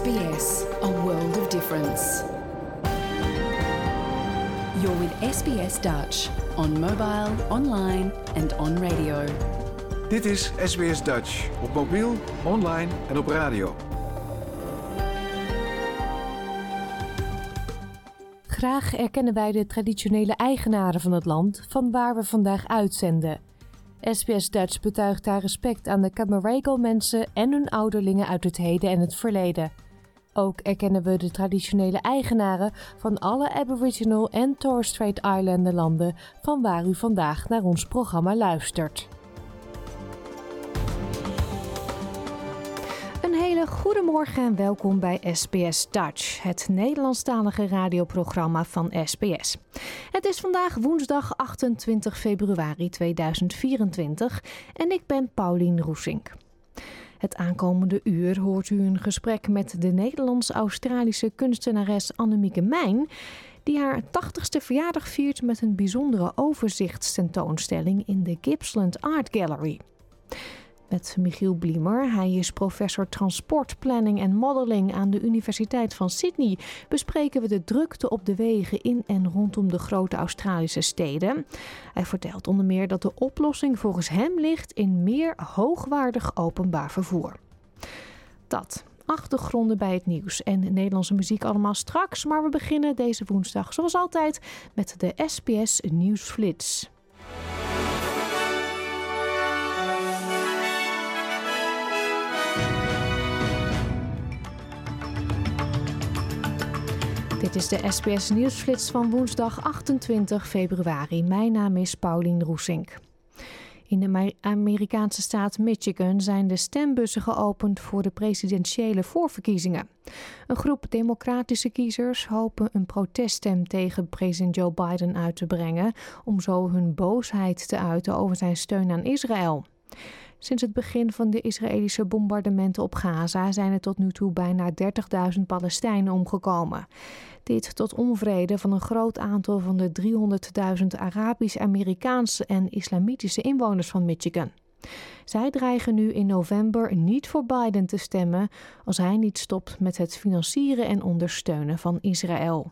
SBS, a world of difference. You're with SBS Dutch on mobile, online and on radio. Dit is SBS Dutch op mobiel, online en op radio. Graag erkennen wij de traditionele eigenaren van het land van waar we vandaag uitzenden. SBS Dutch betuigt haar respect aan de Camaragal mensen en hun ouderlingen uit het heden en het verleden. Ook erkennen we de traditionele eigenaren van alle Aboriginal en Torres Strait Islander landen van waar u vandaag naar ons programma luistert. Een hele goede morgen en welkom bij SBS Dutch, het Nederlandstalige radioprogramma van SBS. Het is vandaag woensdag 28 februari 2024 en ik ben Paulien Roesink. Het aankomende uur hoort u een gesprek met de Nederlands-Australische kunstenares Annemieke Mijn, die haar 80ste verjaardag viert met een bijzondere overzichtstentoonstelling in de Gippsland Art Gallery met Michiel Bliemer. Hij is professor transportplanning en modeling aan de Universiteit van Sydney. Bespreken we de drukte op de wegen in en rondom de grote Australische steden. Hij vertelt onder meer dat de oplossing volgens hem ligt in meer hoogwaardig openbaar vervoer. Dat achtergronden bij het nieuws en Nederlandse muziek allemaal straks. Maar we beginnen deze woensdag zoals altijd met de SBS Nieuwsflits. Dit is de SBS Nieuwsflits van woensdag 28 februari. Mijn naam is Paulien Roesink. In de Amerikaanse staat Michigan zijn de stembussen geopend voor de presidentiële voorverkiezingen. Een groep democratische kiezers hopen een proteststem tegen president Joe Biden uit te brengen om zo hun boosheid te uiten over zijn steun aan Israël. Sinds het begin van de Israëlische bombardementen op Gaza zijn er tot nu toe bijna 30.000 Palestijnen omgekomen. Dit tot onvrede van een groot aantal van de 300.000 Arabisch-Amerikaanse en islamitische inwoners van Michigan. Zij dreigen nu in november niet voor Biden te stemmen als hij niet stopt met het financieren en ondersteunen van Israël.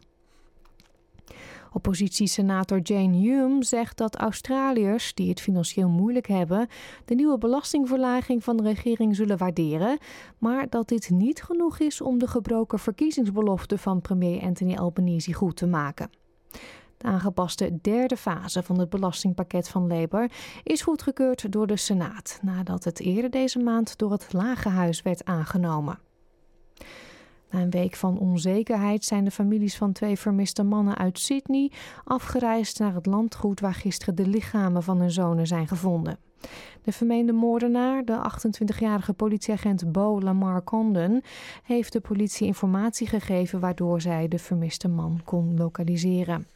Oppositiesenator Jane Hume zegt dat Australiërs die het financieel moeilijk hebben, de nieuwe belastingverlaging van de regering zullen waarderen, maar dat dit niet genoeg is om de gebroken verkiezingsbelofte van premier Anthony Albanese goed te maken. De aangepaste derde fase van het belastingpakket van Labour is goedgekeurd door de Senaat, nadat het eerder deze maand door het Lage Huis werd aangenomen. Na een week van onzekerheid zijn de families van twee vermiste mannen uit Sydney afgereisd naar het landgoed waar gisteren de lichamen van hun zonen zijn gevonden. De vermeende moordenaar, de 28-jarige politieagent Bo Lamar Condon, heeft de politie informatie gegeven waardoor zij de vermiste man kon lokaliseren.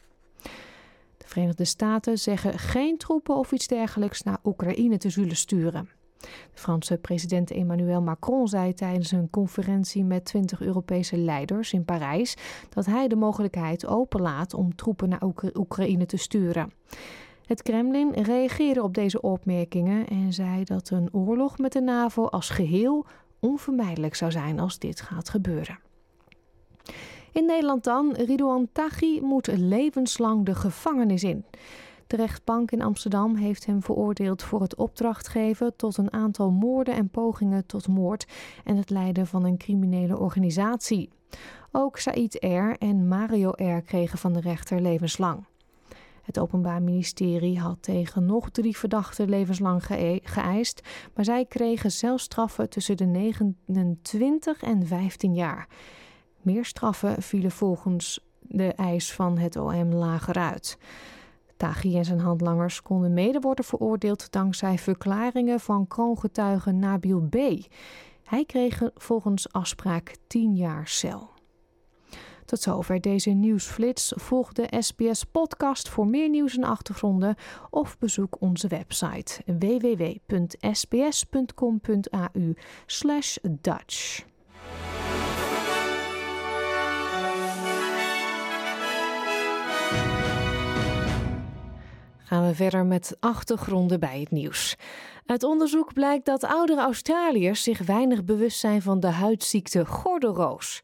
De Verenigde Staten zeggen geen troepen of iets dergelijks naar Oekraïne te zullen sturen. De Franse president Emmanuel Macron zei tijdens een conferentie met 20 Europese leiders in Parijs dat hij de mogelijkheid openlaat om troepen naar Oekraïne te sturen. Het Kremlin reageerde op deze opmerkingen en zei dat een oorlog met de NAVO als geheel onvermijdelijk zou zijn als dit gaat gebeuren. In Nederland dan, Ridouan Taghi moet levenslang de gevangenis in. De rechtbank in Amsterdam heeft hem veroordeeld voor het opdrachtgeven tot een aantal moorden en pogingen tot moord en het leiden van een criminele organisatie. Ook Said R. en Mario R. kregen van de rechter levenslang. Het Openbaar Ministerie had tegen nog drie verdachten levenslang geëist, maar zij kregen zelfs straffen tussen de 29 en 15 jaar. Meer straffen vielen volgens de eis van het OM lager uit. Taghi en zijn handlangers konden mede worden veroordeeld dankzij verklaringen van kroongetuige Nabil B. Hij kreeg volgens afspraak 10 jaar cel. Tot zover deze nieuwsflits. Volg de SBS podcast voor meer nieuws en achtergronden of bezoek onze website www.sbs.com.au/dutch. Gaan we verder met achtergronden bij het nieuws. Uit onderzoek blijkt dat oudere Australiërs zich weinig bewust zijn van de huidziekte gordelroos.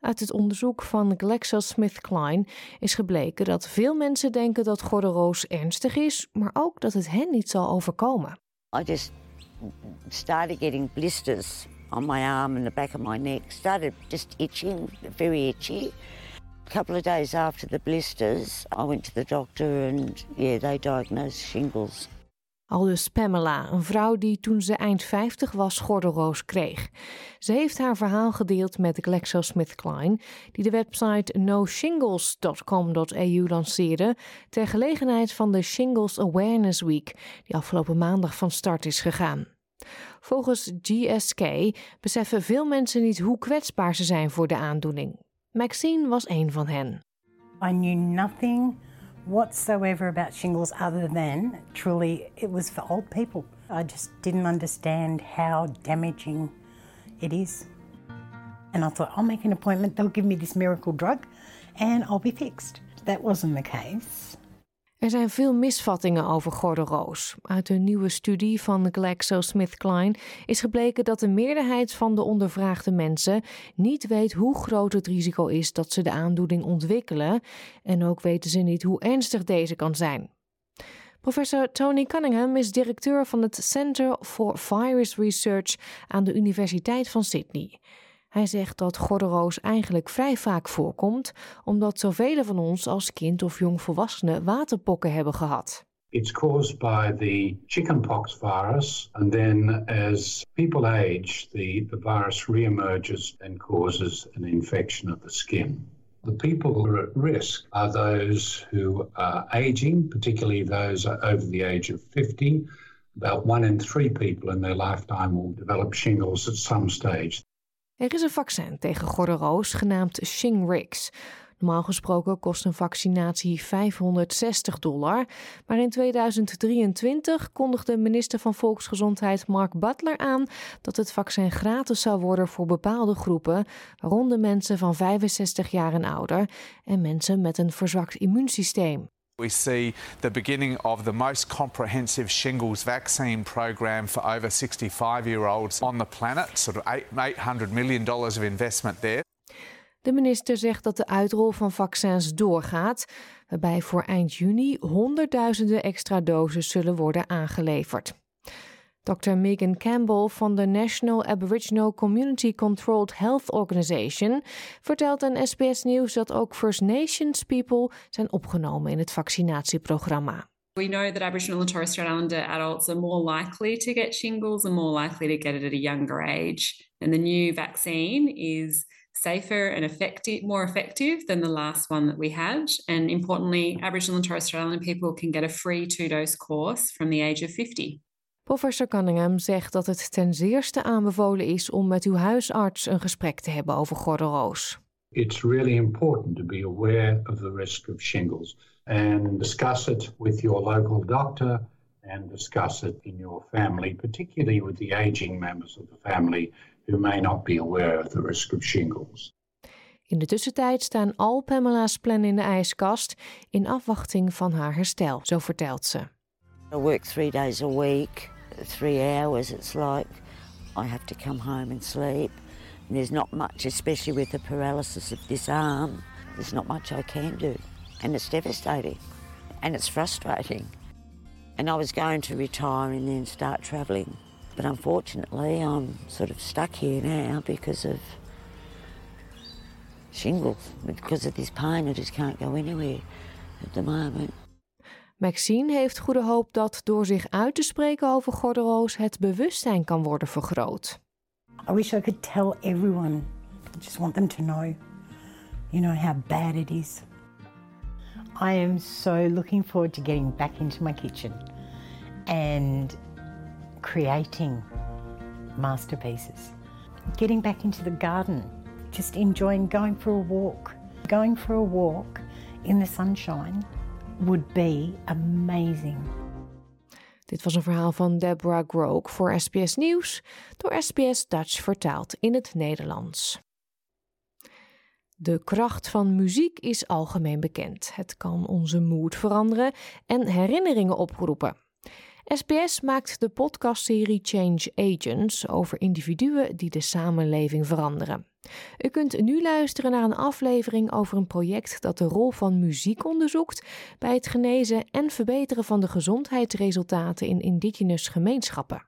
Uit het onderzoek van GlaxoSmithKline is gebleken dat veel mensen denken dat gordelroos ernstig is, maar ook dat het hen niet zal overkomen. I just started getting blisters on my arm and the back of my neck. Started just itching, very itchy. A couple of days after the blisters, I went to the doctor and yeah, they diagnosed shingles. Aldus Pamela, een vrouw die toen ze eind 50 was gordelroos kreeg. Ze heeft haar verhaal gedeeld met GlaxoSmithKline, die de website noshingles.com.au lanceerde ter gelegenheid van de Shingles Awareness Week, die afgelopen maandag van start is gegaan. Volgens GSK beseffen veel mensen niet hoe kwetsbaar ze zijn voor de aandoening. Maxine was een van hen. I knew nothing whatsoever about shingles other than truly it was for old people. I just didn't understand how damaging it is. And I thought, I'll make an appointment, they'll give me this miracle drug, and I'll be fixed. That wasn't the case. Er zijn veel misvattingen over gordelroos. Uit een nieuwe studie van GlaxoSmithKline is gebleken dat de meerderheid van de ondervraagde mensen niet weet hoe groot het risico is dat ze de aandoening ontwikkelen en ook weten ze niet hoe ernstig deze kan zijn. Professor Tony Cunningham is directeur van het Center for Virus Research aan de Universiteit van Sydney. Hij zegt dat gordelroos eigenlijk vrij vaak voorkomt, omdat zoveel van ons als kind of jongvolwassene waterpokken hebben gehad. It's caused by the chickenpox virus, and then as people age, the, the virus reemerges and causes an infection of the skin. The people who are at risk are those who are aging, particularly those over the age of 50. About one in three people in their lifetime will develop shingles at some stage. Er is een vaccin tegen gordelroos genaamd Shingrix. Normaal gesproken kost een vaccinatie 560 dollar. Maar in 2023 kondigde minister van Volksgezondheid Mark Butler aan dat het vaccin gratis zou worden voor bepaalde groepen, waaronder mensen van 65 jaar en ouder en mensen met een verzwakt immuunsysteem. We see the beginning of the most comprehensive shingles vaccine program for over 65 year olds on the planet, sort of $800 million of investment there. De minister zegt dat de uitrol van vaccins doorgaat, waarbij voor eind juni honderdduizenden extra doses zullen worden aangeleverd. Dr. Megan Campbell van de National Aboriginal Community Controlled Health Organization vertelt aan SBS Nieuws dat ook First Nations people zijn opgenomen in het vaccinatieprogramma. We know that Aboriginal and Torres Strait Islander adults are more likely to get shingles and more likely to get it at a younger age. And the new vaccine is safer and effective, more effective than the last one that we had. And importantly, Aboriginal and Torres Strait Islander people can get a free two-dose course from the age of 50. Professor Cunningham zegt dat het ten zeerste aanbevolen is om met uw huisarts een gesprek te hebben over gordelroos. It's really important to be aware of the risk of shingles and discuss it with your local doctor and discuss it in your family, particularly with the aging members of the family who may not be aware of the risk of shingles. In de tussentijd staan al Pamela's plannen in de ijskast in afwachting van haar herstel, zo vertelt ze. I work three days a week. Three hours, it's like I have to come home and sleep. And there's not much, especially with the paralysis of this arm, there's not much I can do. And it's devastating and it's frustrating. And I was going to retire and then start travelling. But unfortunately, I'm sort of stuck here now because of shingles. Because of this pain, I just can't go anywhere at the moment. Maxine heeft goede hoop dat door zich uit te spreken over gordelroos het bewustzijn kan worden vergroot. I wish I could tell everyone. I just want them to know, you know, how bad it is. I am so looking forward to getting back into my kitchen and creating masterpieces. Getting back into the garden, just enjoying going for a walk. Going for a walk in the sunshine would be amazing. Dit was een verhaal van Deborah Groke voor SBS Nieuws, door SBS Dutch vertaald in het Nederlands. De kracht van muziek is algemeen bekend. Het kan onze moed veranderen en herinneringen oproepen. SBS maakt de podcastserie Change Agents over individuen die de samenleving veranderen. U kunt nu luisteren naar een aflevering over een project dat de rol van muziek onderzoekt bij het genezen en verbeteren van de gezondheidsresultaten in indigenous gemeenschappen.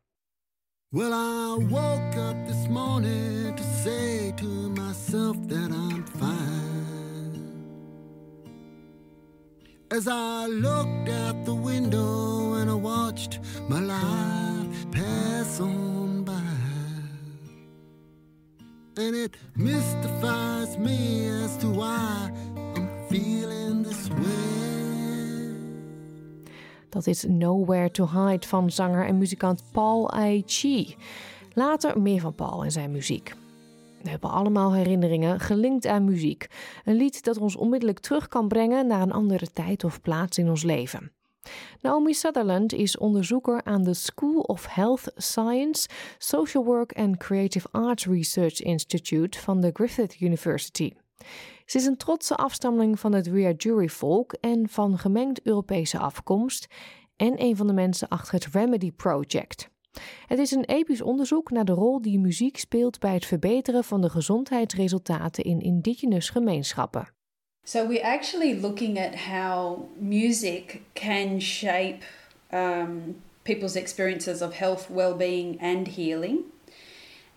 As I looked out the window and I watched my life pass on by. And it mystifies me as to why I'm feeling this way. Dat is Nowhere to Hide van zanger en muzikant Paul Ai Chi. Later meer van Paul en zijn muziek. We hebben allemaal herinneringen gelinkt aan muziek. Een lied dat ons onmiddellijk terug kan brengen naar een andere tijd of plaats in ons leven. Naomi Sutherland is onderzoeker aan de School of Health Science, Social Work and Creative Arts Research Institute van de Griffith University. Ze is een trotse afstammeling van het Wiradjuri-volk en van gemengd Europese afkomst en een van de mensen achter het Remedy Project. Het is een episch onderzoek naar de rol die muziek speelt bij het verbeteren van de gezondheidsresultaten in indigenous gemeenschappen. So we're actually looking at how music can shape um, people's experiences of health, well-being, and healing.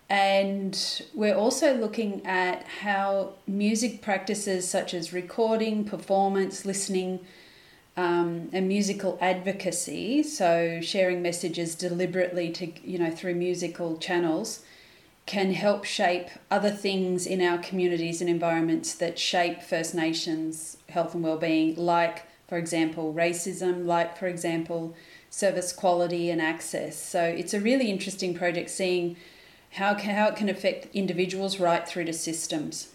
And we're also looking at how music practices such as recording, performance, listening, um, and musical advocacy, so sharing messages deliberately to you know through musical channels, can help shape other things in our communities and environments that shape First Nations health and well-being, like, for example, racism, like, for example, service quality and access. So it's a really interesting project seeing how, can, how it can affect individuals right through to systems.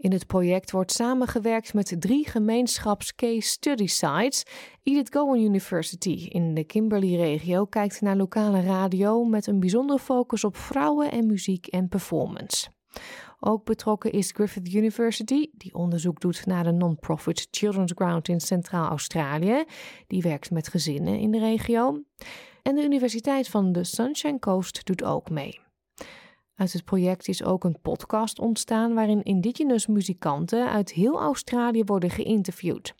In het project wordt samengewerkt met drie gemeenschapscase study sites. Edith Gowan University in de Kimberley-regio kijkt naar lokale radio met een bijzondere focus op vrouwen en muziek en performance. Ook betrokken is Griffith University, die onderzoek doet naar de non-profit Children's Ground in Centraal-Australië. Die werkt met gezinnen in de regio. En de Universiteit van de Sunshine Coast doet ook mee. Uit het project is ook een podcast ontstaan waarin indigenous muzikanten uit heel Australië worden geïnterviewd.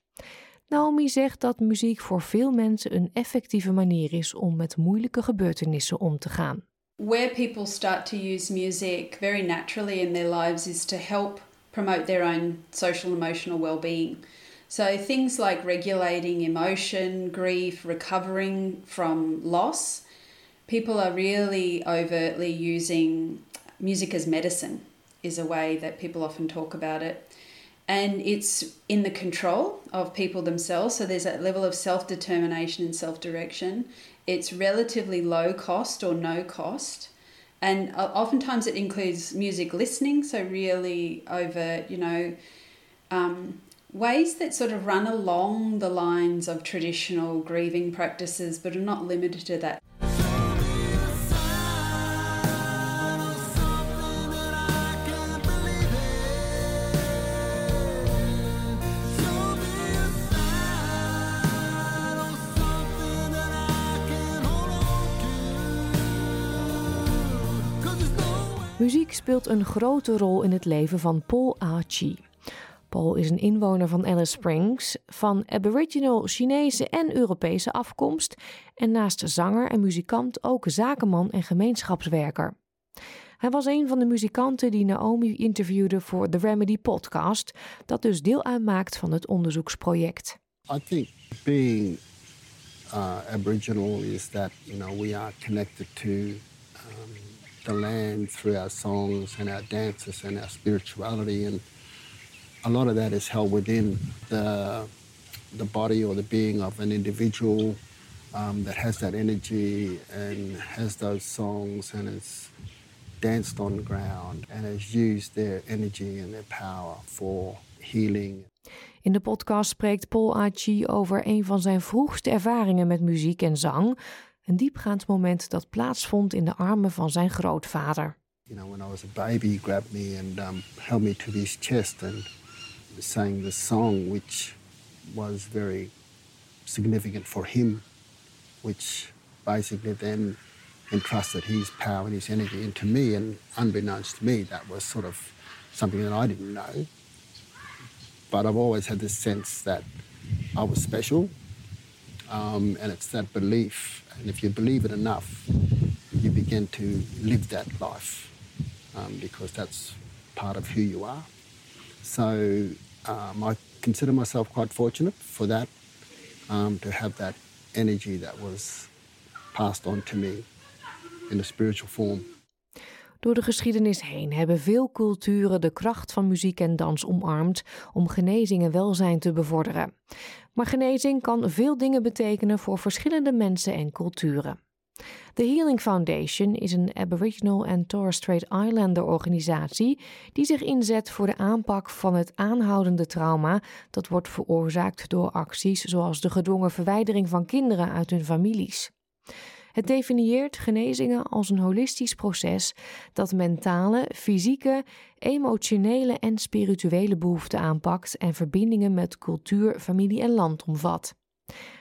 Naomi zegt dat muziek voor veel mensen een effectieve manier is om met moeilijke gebeurtenissen om te gaan. Where people start to use music very naturally in their lives is to help promote their own social emotional well-being. So things like regulating emotion, grief, recovering from loss. People are really overtly using music as medicine is a way that people often talk about it. And it's in the control of people themselves. So there's that level of self determination and self direction. It's relatively low cost or no cost. And oftentimes it includes music listening. So, really, over, you know, um, ways that sort of run along the lines of traditional grieving practices, but are not limited to that. Speelt een grote rol in het leven van Paul Achi. Paul is een inwoner van Alice Springs, van Aboriginal Chinese en Europese afkomst en naast zanger en muzikant ook zakenman en gemeenschapswerker. Hij was een van de muzikanten die Naomi interviewde voor The Remedy podcast, dat dus deel uitmaakt van het onderzoeksproject. I think being uh, Aboriginal is that you know we are connected to the land through our songs and our dances and our spirituality. And a lot of that is held within the, the body or the being of an individual um, that has that energy and has those songs and has danced on ground and has used their energy and their power for healing. In de podcast spreekt Paul Achi over een van zijn vroegste ervaringen met muziek en zang, Een diepgaand moment dat plaatsvond in de armen van zijn grootvader. you know, when I was a baby, he grabbed me and um, held me to his chest and sang the song, which was very significant for him, which basically then entrusted his power and his energy into me. And unbeknownst to me, that was sort of something that I didn't know. But I've always had this sense that I was special. Um, and it's that belief. And if you believe it enough, you begin to live that life um, because that's part of who you are. So um, I consider myself quite fortunate for that, um, to have that energy that was passed on to me in a spiritual form. Door de geschiedenis heen hebben veel culturen de kracht van muziek en dans omarmd om genezing en welzijn te bevorderen. Maar genezing kan veel dingen betekenen voor verschillende mensen en culturen. De Healing Foundation is een Aboriginal en Torres Strait Islander organisatie die zich inzet voor de aanpak van het aanhoudende trauma dat wordt veroorzaakt door acties zoals de gedwongen verwijdering van kinderen uit hun families. Het definieert genezingen als een holistisch proces dat mentale, fysieke, emotionele en spirituele behoeften aanpakt en verbindingen met cultuur, familie en land omvat.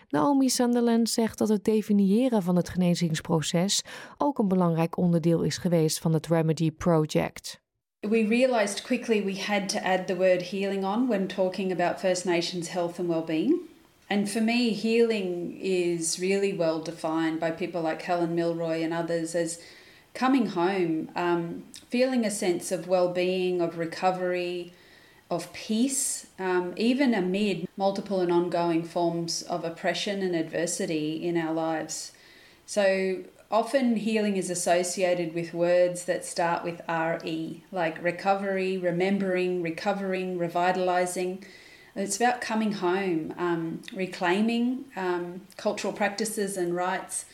Naomi Sunderland zegt dat het definiëren van het genezingsproces ook een belangrijk onderdeel is geweest van het Remedy Project. We realized quickly we had to add the word healing on when talking about First Nations health and well-being. And for me, healing is really well defined by people like Helen Milroy and others as coming home, um, feeling a sense of well being, of recovery, of peace, um, even amid multiple and ongoing forms of oppression and adversity in our lives. So often healing is associated with words that start with RE, like recovery, remembering, recovering, revitalizing. It's about coming home, um, reclaiming um, cultural practices and rights,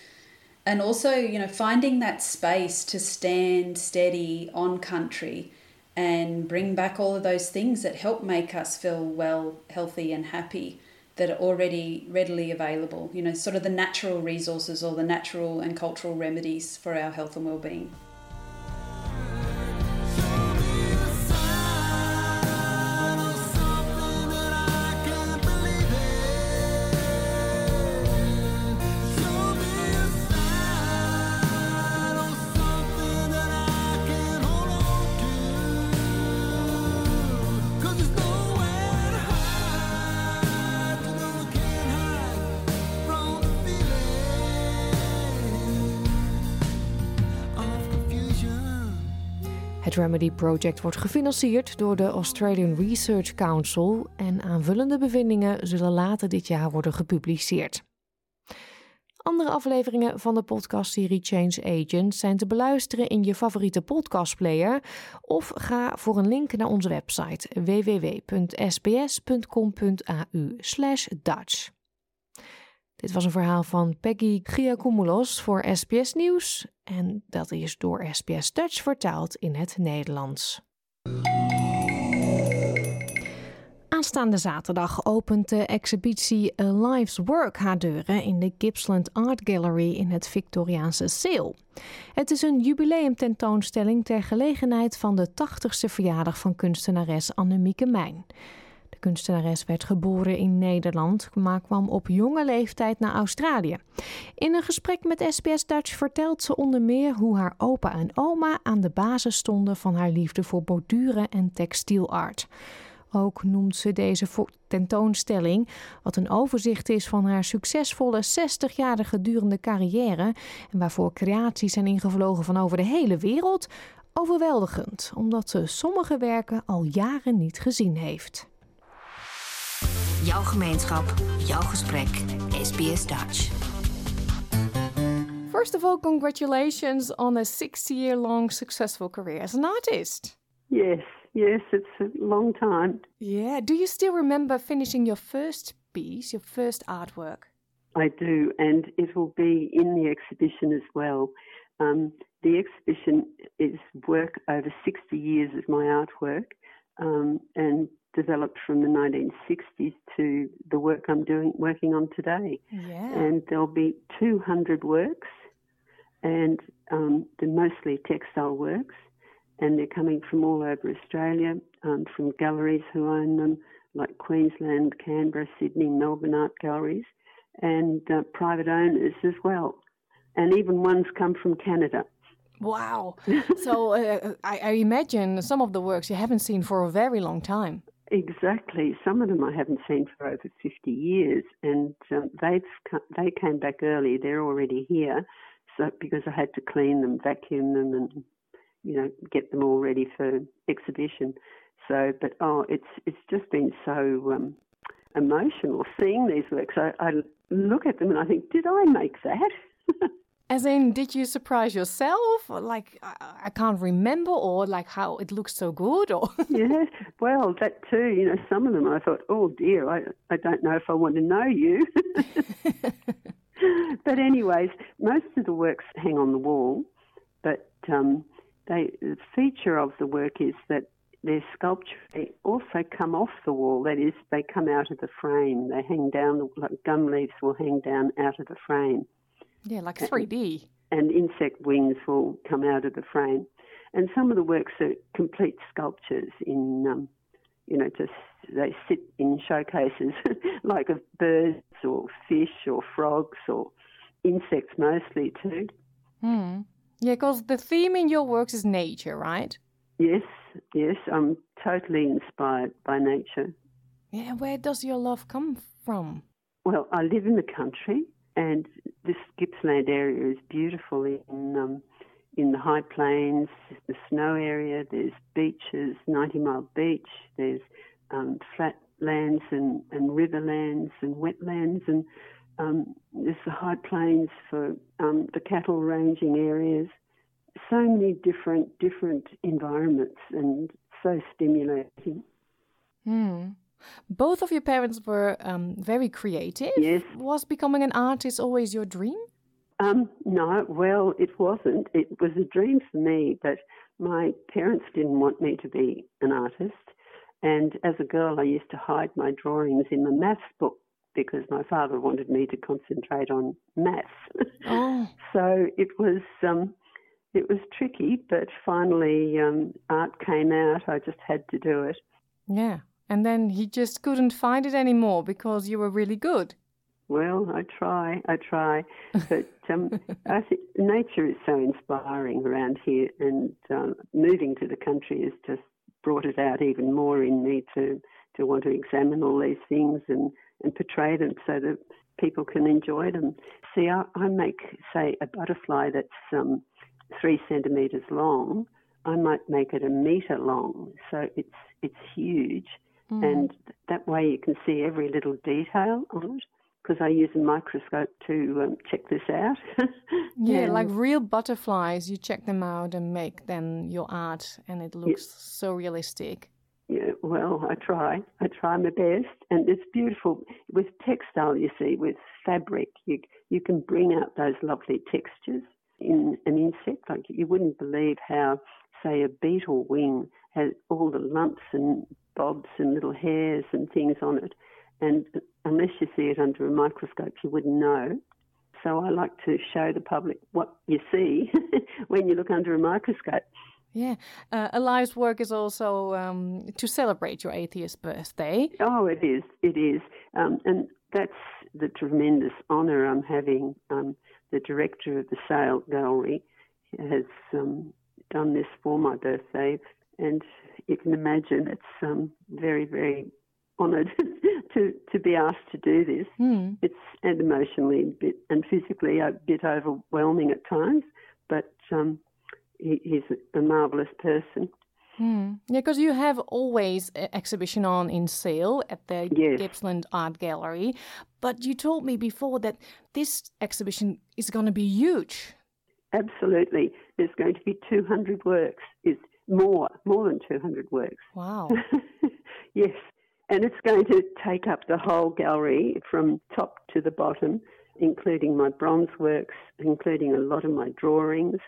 and also, you know, finding that space to stand steady on country and bring back all of those things that help make us feel well, healthy, and happy that are already readily available. You know, sort of the natural resources or the natural and cultural remedies for our health and well-being. Remedy Project wordt gefinancierd door de Australian Research Council en aanvullende bevindingen zullen later dit jaar worden gepubliceerd. Andere afleveringen van de podcastserie Change Agent zijn te beluisteren in je favoriete podcastplayer of ga voor een link naar onze website www.sbs.com.au/dutch. Dit was een verhaal van Peggy Giacomoulos voor SBS Nieuws en dat is door SBS Dutch vertaald in het Nederlands. Aanstaande zaterdag opent de exhibitie A Life's Work haar deuren in de Gippsland Art Gallery in het Victoriaanse Seel. Het is een jubileumtentoonstelling ter gelegenheid van de 80ste verjaardag van kunstenares Annemieke Mijn. Kunstenares werd geboren in Nederland, maar kwam op jonge leeftijd naar Australië. In een gesprek met SBS Dutch vertelt ze onder meer hoe haar opa en oma aan de basis stonden van haar liefde voor borduren en textielart. Ook noemt ze deze tentoonstelling, wat een overzicht is van haar succesvolle 60-jarige durende carrière en waarvoor creaties zijn ingevlogen van over de hele wereld, overweldigend, omdat ze sommige werken al jaren niet gezien heeft. Jouw gemeenschap, jouw gesprek. SBS Dutch. First of all, congratulations on a 60 year long successful career as an artist. Yes, yes, it's a long time. Yeah. Do you still remember finishing your first piece, your first artwork? I do, and it will be in the exhibition as well. Um, the exhibition is work over 60 years of my artwork, um, and developed from the 1960s to the work I'm doing working on today. Yeah. And there'll be 200 works, and um, they're mostly textile works, and they're coming from all over Australia, um, from galleries who own them, like Queensland, Canberra, Sydney, Melbourne art galleries, and uh, private owners as well. And even one's come from Canada. Wow. so uh, I, I imagine some of the works you haven't seen for a very long time. Exactly. Some of them I haven't seen for over 50 years, and um, they've they came back early. They're already here, so because I had to clean them, vacuum them, and you know get them all ready for exhibition. So, but oh, it's it's just been so um, emotional seeing these works. I, I look at them and I think, did I make that? As in, did you surprise yourself? Like, I, I can't remember, or like how it looks so good, or yeah, well, that too. You know, some of them I thought, oh dear, I I don't know if I want to know you. but anyways, most of the works hang on the wall, but um, they the feature of the work is that their sculpture they also come off the wall. That is, they come out of the frame. They hang down. Like gum leaves will hang down out of the frame. Yeah, like 3D. And insect wings will come out of the frame. And some of the works are complete sculptures in, um, you know, just they sit in showcases like of birds or fish or frogs or insects mostly too. Hmm. Yeah, because the theme in your works is nature, right? Yes, yes. I'm totally inspired by nature. Yeah, where does your love come from? Well, I live in the country and this Gippsland area is beautiful in um, in the high plains, the snow area. There's beaches, Ninety Mile Beach. There's um, flat lands and, and riverlands and wetlands, and um, there's the high plains for um, the cattle ranging areas. So many different different environments, and so stimulating. Hmm. Both of your parents were um, very creative. Yes. Was becoming an artist always your dream? Um, no, well, it wasn't. It was a dream for me, but my parents didn't want me to be an artist. And as a girl, I used to hide my drawings in the maths book because my father wanted me to concentrate on maths. Oh. so it was um, it was tricky, but finally um, art came out. I just had to do it. Yeah. And then he just couldn't find it anymore because you were really good. Well, I try, I try, but um, I think nature is so inspiring around here, and um, moving to the country has just brought it out even more in me to to want to examine all these things and and portray them so that people can enjoy them. See, I, I make say a butterfly that's um, three centimeters long. I might make it a meter long, so it's it's huge Mm. And that way you can see every little detail on it because I use a microscope to um, check this out. yeah, like real butterflies, you check them out and make then your art, and it looks so realistic. Yeah, well, I try. I try my best, and it's beautiful with textile. You see, with fabric, you you can bring out those lovely textures in an insect. Like you wouldn't believe how, say, a beetle wing has all the lumps and bobs and little hairs and things on it. And unless you see it under a microscope, you wouldn't know. So I like to show the public what you see when you look under a microscope. Yeah. Uh, Alive's work is also um, to celebrate your 80th birthday. Oh, it is. It is. Um, and that's the tremendous honour I'm having. Um, the director of the Sale Gallery has um, done this for my birthday and you can imagine it's um, very, very honoured to to be asked to do this. Mm. It's and emotionally a bit, and physically a bit overwhelming at times, but um, he, he's a marvellous person. Mm. Yeah, because you have always an exhibition on in sale at the yes. Gippsland Art Gallery, but you told me before that this exhibition is going to be huge. Absolutely, there's going to be 200 works. It's more, more than 200 works. Wow. yes. And it's going to take up the whole gallery from top to the bottom, including my bronze works, including a lot of my drawings.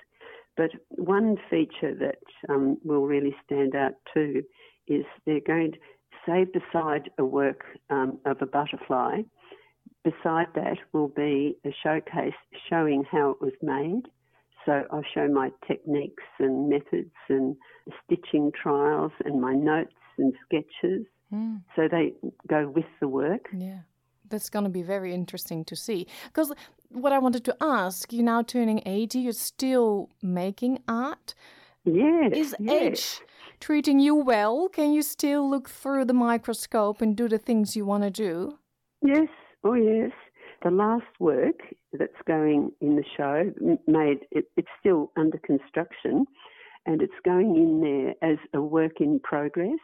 But one feature that um, will really stand out too is they're going to save beside a work um, of a butterfly, beside that will be a showcase showing how it was made. So I'll show my techniques and methods and stitching trials and my notes and sketches. Mm. So they go with the work. Yeah, that's going to be very interesting to see. Because what I wanted to ask, you're now turning 80, you're still making art. Yes. Is yes. age treating you well? Can you still look through the microscope and do the things you want to do? Yes, oh yes. The last work that's going in the show made it, it's still under construction and it's going in there as a work in progress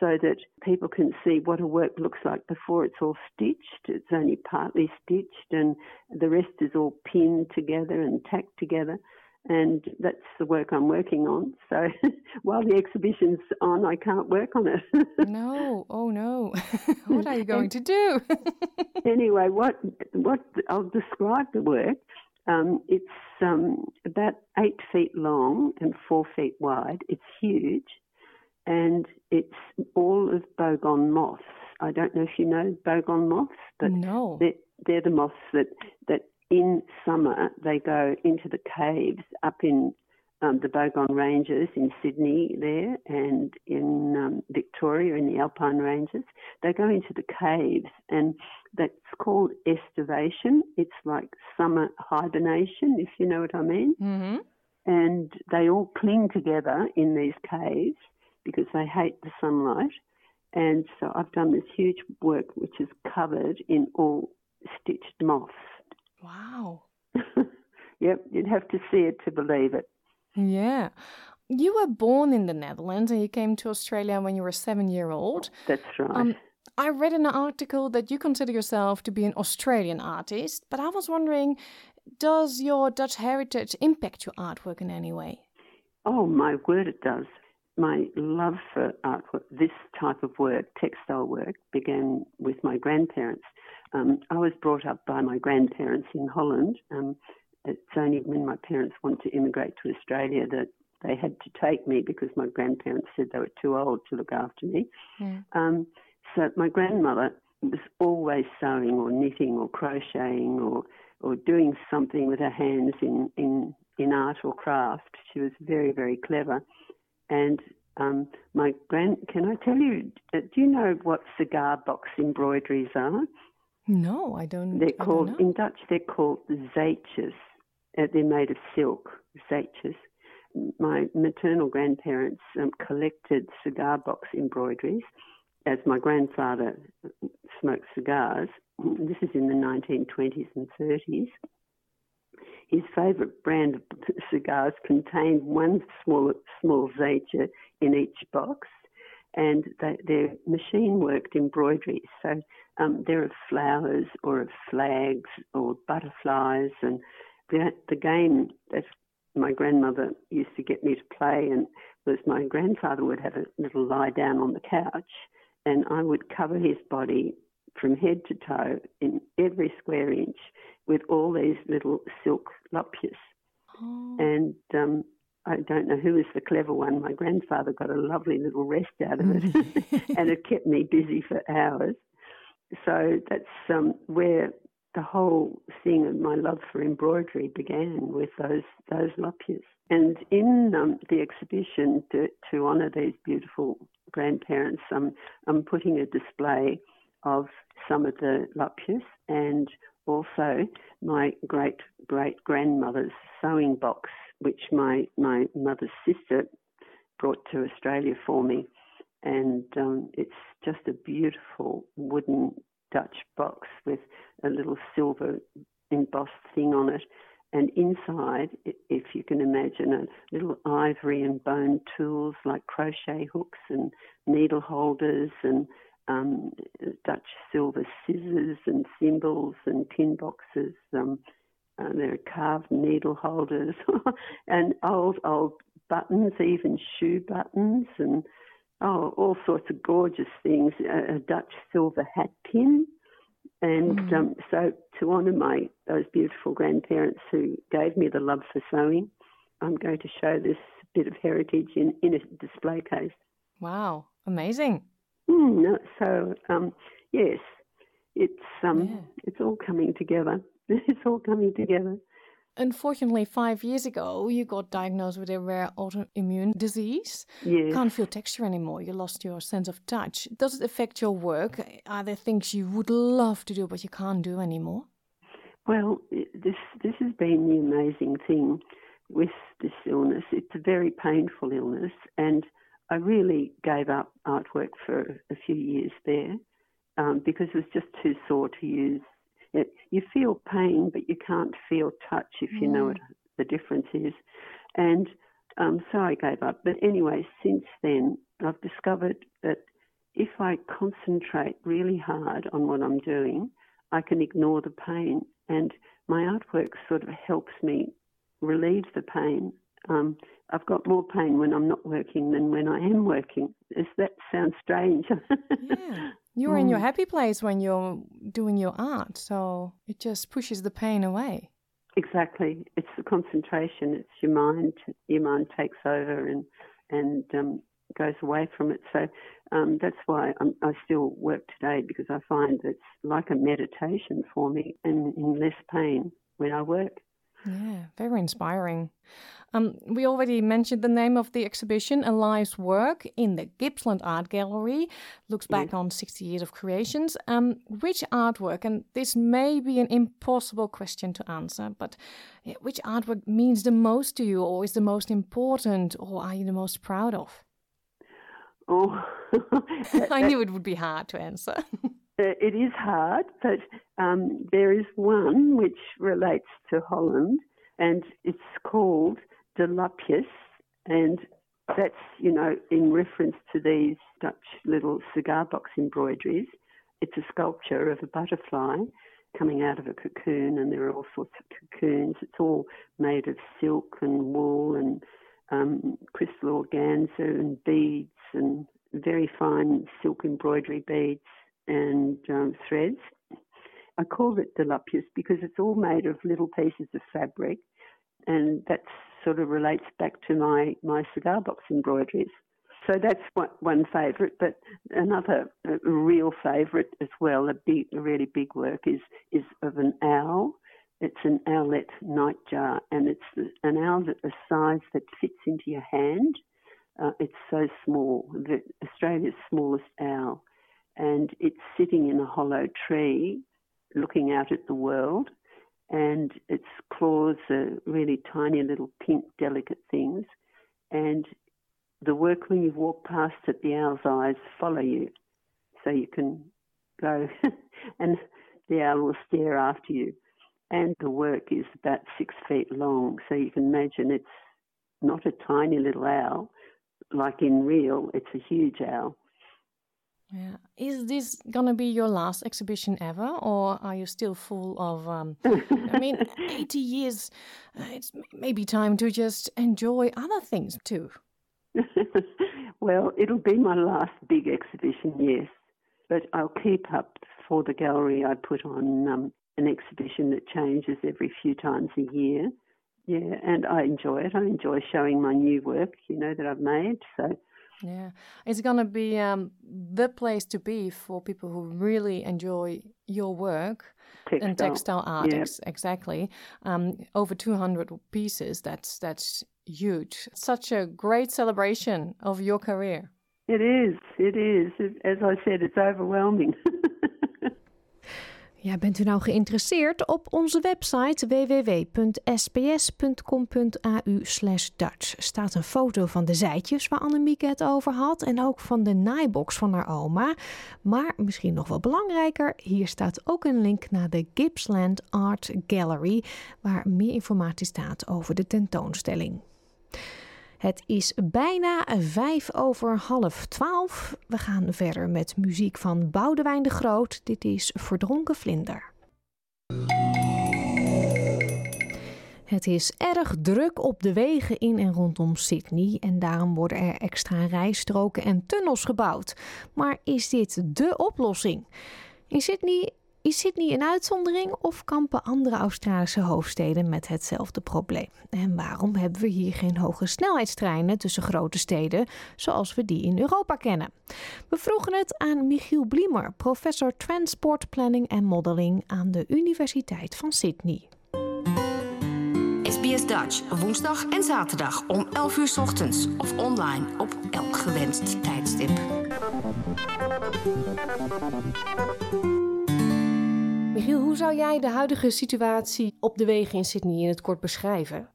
so that people can see what a work looks like before it's all stitched. It's only partly stitched and the rest is all pinned together and tacked together and that's the work I'm working on. So while the exhibition's on, I can't work on it. no, oh no, what are you going to do? anyway, what what I'll describe the work. Um, it's um, about eight feet long and four feet wide. It's huge, and it's all of bogon moths. I don't know if you know bogon moths, but no. they're, they're the moths that that in summer, they go into the caves up in um, the Bogon Ranges in Sydney there and in um, Victoria in the Alpine Ranges. They go into the caves and that's called estivation. It's like summer hibernation, if you know what I mean. Mm-hmm. And they all cling together in these caves because they hate the sunlight. And so I've done this huge work which is covered in all stitched moths. Wow. yep, you'd have to see it to believe it. Yeah. You were born in the Netherlands and you came to Australia when you were seven year old. That's right. Um, I read in an article that you consider yourself to be an Australian artist, but I was wondering does your Dutch heritage impact your artwork in any way? Oh, my word, it does. My love for artwork, this type of work, textile work, began with my grandparents. Um, I was brought up by my grandparents in Holland. Um, it's only when my parents wanted to immigrate to Australia that they had to take me because my grandparents said they were too old to look after me. Mm. Um, so my grandmother was always sewing or knitting or crocheting or or doing something with her hands in in in art or craft. She was very very clever, and um, my grand. Can I tell you? Uh, do you know what cigar box embroideries are? No, I don't. They're called don't know. in Dutch. They're called zeetjes. Uh, they're made of silk. Zeetjes. My maternal grandparents um, collected cigar box embroideries, as my grandfather smoked cigars. This is in the 1920s and 30s. His favourite brand of cigars contained one small small zeetje in each box, and they, they're machine worked embroideries. So um, there are flowers or of flags or butterflies, and the, the game that my grandmother used to get me to play and was my grandfather would have a little lie down on the couch, and I would cover his body from head to toe in every square inch with all these little silk lopjes. Oh. And um, I don't know who was the clever one. My grandfather got a lovely little rest out of it, and it kept me busy for hours. So that's um, where the whole thing of my love for embroidery began with those those lopjes. And in um, the exhibition to, to honour these beautiful grandparents, um, I'm putting a display of some of the lopjes and also my great great grandmother's sewing box, which my, my mother's sister brought to Australia for me. And um, it's just a beautiful wooden Dutch box with a little silver embossed thing on it. And inside, if you can imagine, a little ivory and bone tools like crochet hooks and needle holders and um, Dutch silver scissors and thimbles and tin boxes. Um, uh, there are carved needle holders and old, old buttons, even shoe buttons, and oh, all sorts of gorgeous things. A, a Dutch silver hat pin. And Mm. um, so, to honour my those beautiful grandparents who gave me the love for sewing, I'm going to show this bit of heritage in, in a display case. Wow, amazing. Mm, so um, yes, it's um, Yeah. it's all coming together. It's all coming together. Unfortunately, five years ago, you got diagnosed with a rare autoimmune disease. Yes. Can't feel texture anymore. You lost your sense of touch. Does it affect your work? Are there things you would love to do but you can't do anymore? Well, this this has been the amazing thing with this illness. It's a very painful illness, and I really gave up artwork for a few years there um, because it was just too sore to use. It, you feel pain, but you can't feel touch if you know what the difference is. And um, so I gave up. But anyway, since then, I've discovered that if I concentrate really hard on what I'm doing, I can ignore the pain. And my artwork sort of helps me relieve the pain. Um, I've got more pain when I'm not working than when I am working. Does that sound strange? yeah. You're in your happy place when you're doing your art, so it just pushes the pain away. Exactly. It's the concentration. It's your mind. Your mind takes over and and um, goes away from it. So um, that's why I'm, I still work today because I find it's like a meditation for me and in less pain when I work. Yeah, very inspiring. Um, we already mentioned the name of the exhibition, A Life's Work, in the Gippsland Art Gallery. Looks back on 60 years of creations. Um, which artwork, and this may be an impossible question to answer, but which artwork means the most to you, or is the most important, or are you the most proud of? Oh, I knew it would be hard to answer. it is hard, but um, there is one which relates to Holland, and it's called De Lapjes, and that's you know in reference to these Dutch little cigar box embroideries. It's a sculpture of a butterfly coming out of a cocoon, and there are all sorts of cocoons. It's all made of silk and wool and um, crystal organza and beads and very fine silk embroidery beads and um, threads. I call it Delapjes because it's all made of little pieces of fabric, and that sort of relates back to my, my cigar box embroideries. So that's one, favourite, but another real favourite as well, a big, a really big work is is of an owl. It's an owlet nightjar, and it's an owl that the size that fits into your hand. Uh, it's so small, the, Australia's smallest owl, and it's sitting in a hollow tree, looking out at the world. And its claws are really tiny little pink, delicate things. And the work when you walk past it, the owl's eyes follow you. So you can go and the owl will stare after you. And the work is about six feet long. So you can imagine it's not a tiny little owl. Like in real, it's a huge owl. Yeah. Is this gonna be your last exhibition ever, or are you still full of? Um, I mean, eighty years. Uh, it's maybe time to just enjoy other things too. well, it'll be my last big exhibition, yes, but I'll keep up for the gallery. I put on um, an exhibition that changes every few times a year. Yeah, and I enjoy it. I enjoy showing my new work, you know, that I've made. So yeah, it's gonna be um, the place to be for people who really enjoy your work textile. and textile art. Ex- exactly, um, over two hundred pieces. That's that's huge. Such a great celebration of your career. It is. It is. As I said, it's overwhelming. Ja, bent u nou geïnteresseerd? Op onze website www.sbs.com.au Dutch staat een foto van de zijtjes waar Annemieke het over had en ook van de naaibox van haar oma. Maar misschien nog wel belangrijker, hier staat ook een link naar de Gippsland Art Gallery waar meer informatie staat over de tentoonstelling. Het is bijna vijf over half twaalf. We gaan verder met muziek van Boudewijn de Groot. Dit is Verdronken Vlinder. Het is erg druk op de wegen in en rondom Sydney en daarom worden er extra rijstroken en tunnels gebouwd. Maar is dit dé oplossing? In Sydney is Sydney een uitzondering of kampen andere Australische hoofdsteden met hetzelfde probleem? En waarom hebben we hier geen hoge snelheidstreinen tussen grote steden zoals we die in Europa kennen? We vroegen het aan Michiel Bliemer, professor Transport Planning en Modeling aan de Universiteit van Sydney. SBS Dutch, woensdag en zaterdag om 11 uur ochtends of online op elk gewenst tijdstip. Michiel, hoe zou jij de huidige situatie op de wegen in Sydney in het kort beschrijven?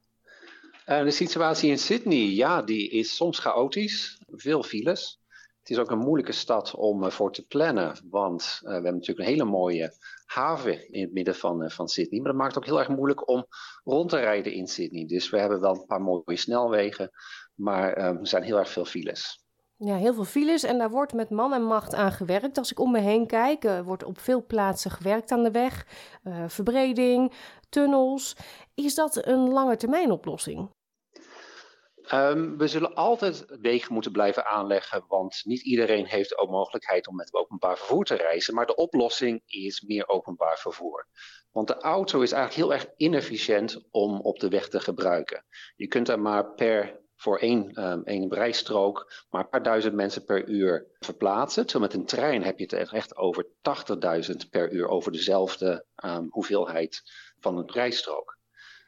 Uh, de situatie in Sydney, ja, die is soms chaotisch. Veel files. Het is ook een moeilijke stad om voor te plannen, want uh, we hebben natuurlijk een hele mooie haven in het midden van, van Sydney. Maar dat maakt het ook heel erg moeilijk om rond te rijden in Sydney. Dus we hebben wel een paar mooie snelwegen, maar er zijn heel erg veel files. Ja, heel veel files en daar wordt met man en macht aan gewerkt. Als ik om me heen kijk, uh, wordt op veel plaatsen gewerkt aan de weg. Uh, verbreding, tunnels. Is dat een lange termijn oplossing? Um, we zullen altijd wegen moeten blijven aanleggen, want niet iedereen heeft ook mogelijkheid om met openbaar vervoer te reizen. Maar de oplossing is meer openbaar vervoer. Want de auto is eigenlijk heel erg inefficiënt om op de weg te gebruiken. Je kunt er maar per voor één, um, één rijstrook maar een paar duizend mensen per uur verplaatsen. Terwijl met een trein heb je het echt over 80.000 per uur over dezelfde um, hoeveelheid van een rijstrook.